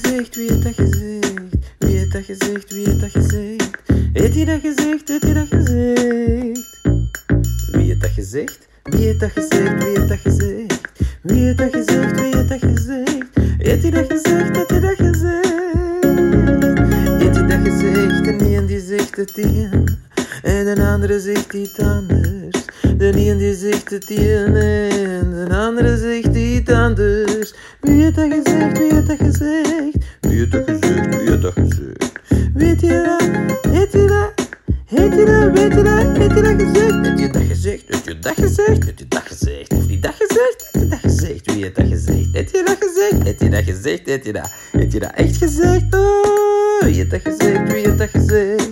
wie heeft dat gezegd? Wie heeft dat gezegd, wie heeft dat gezegd? Heeft hij dat gezegd, heeft hij dat gezegd? Wie heeft dat gezegd? Wie heeft dat gezegd, wie heeft dat gezegd? Wie heeft dat gezegd, wie heeft dat gezegd? Heeft hij dat gezegd, heeft hij dat gezegd? Heeft hij dat gezegd en die en die zegt het een En de andere zegt iets anders De een die zegt het een en de andere Heet je dat, weet je dat, je dat gezegd? Heb je dat gezegd, heb je dat gezegd? Heb je dat gezegd, heeft hij dat gezegd? Heb je dat gezegd, wie heeft dat gezegd? Heb je dat gezegd, heb je dat gezegd? Heb je dat, heb je dat echt gezegd? Oh, wie dat gezegd, wie heeft dat gezegd?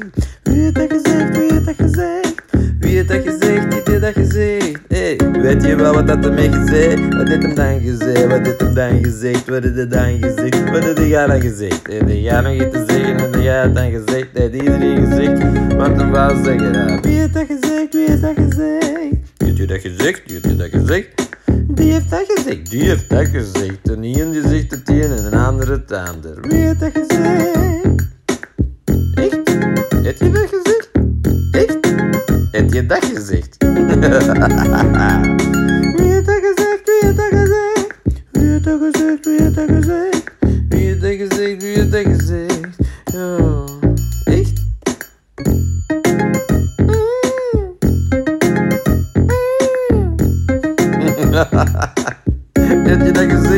Weet je wel wat dat ermee gezegd? Wat heeft hem dan gezegd, wat heeft hem dan gezegd? Wat heeft hij dan gezegd, wat heeft hij dan gezegd? Heeft hij nog iets te zeggen en jij het dan gezegd? Heeft iedereen gezegd, wat hem wou zeggen? Wie heeft dat gezegd, wie heeft dat gezegd? Heeft je dat gezegd, heeft je dat gezegd? Die heeft dat gezegd, die heeft dat gezegd. En een die het een en een ander het ander. Wie heeft dat gezegd? Heb je dat gezegd? Wie heeft dat gezegd? Wie heeft dat gezegd? Wie heeft dat gezegd? Wie heeft dat gezegd? Wie heeft dat gezegd? Wie heeft dat gezegd? Ja. Echt? Mm. Heb je dat gezegd?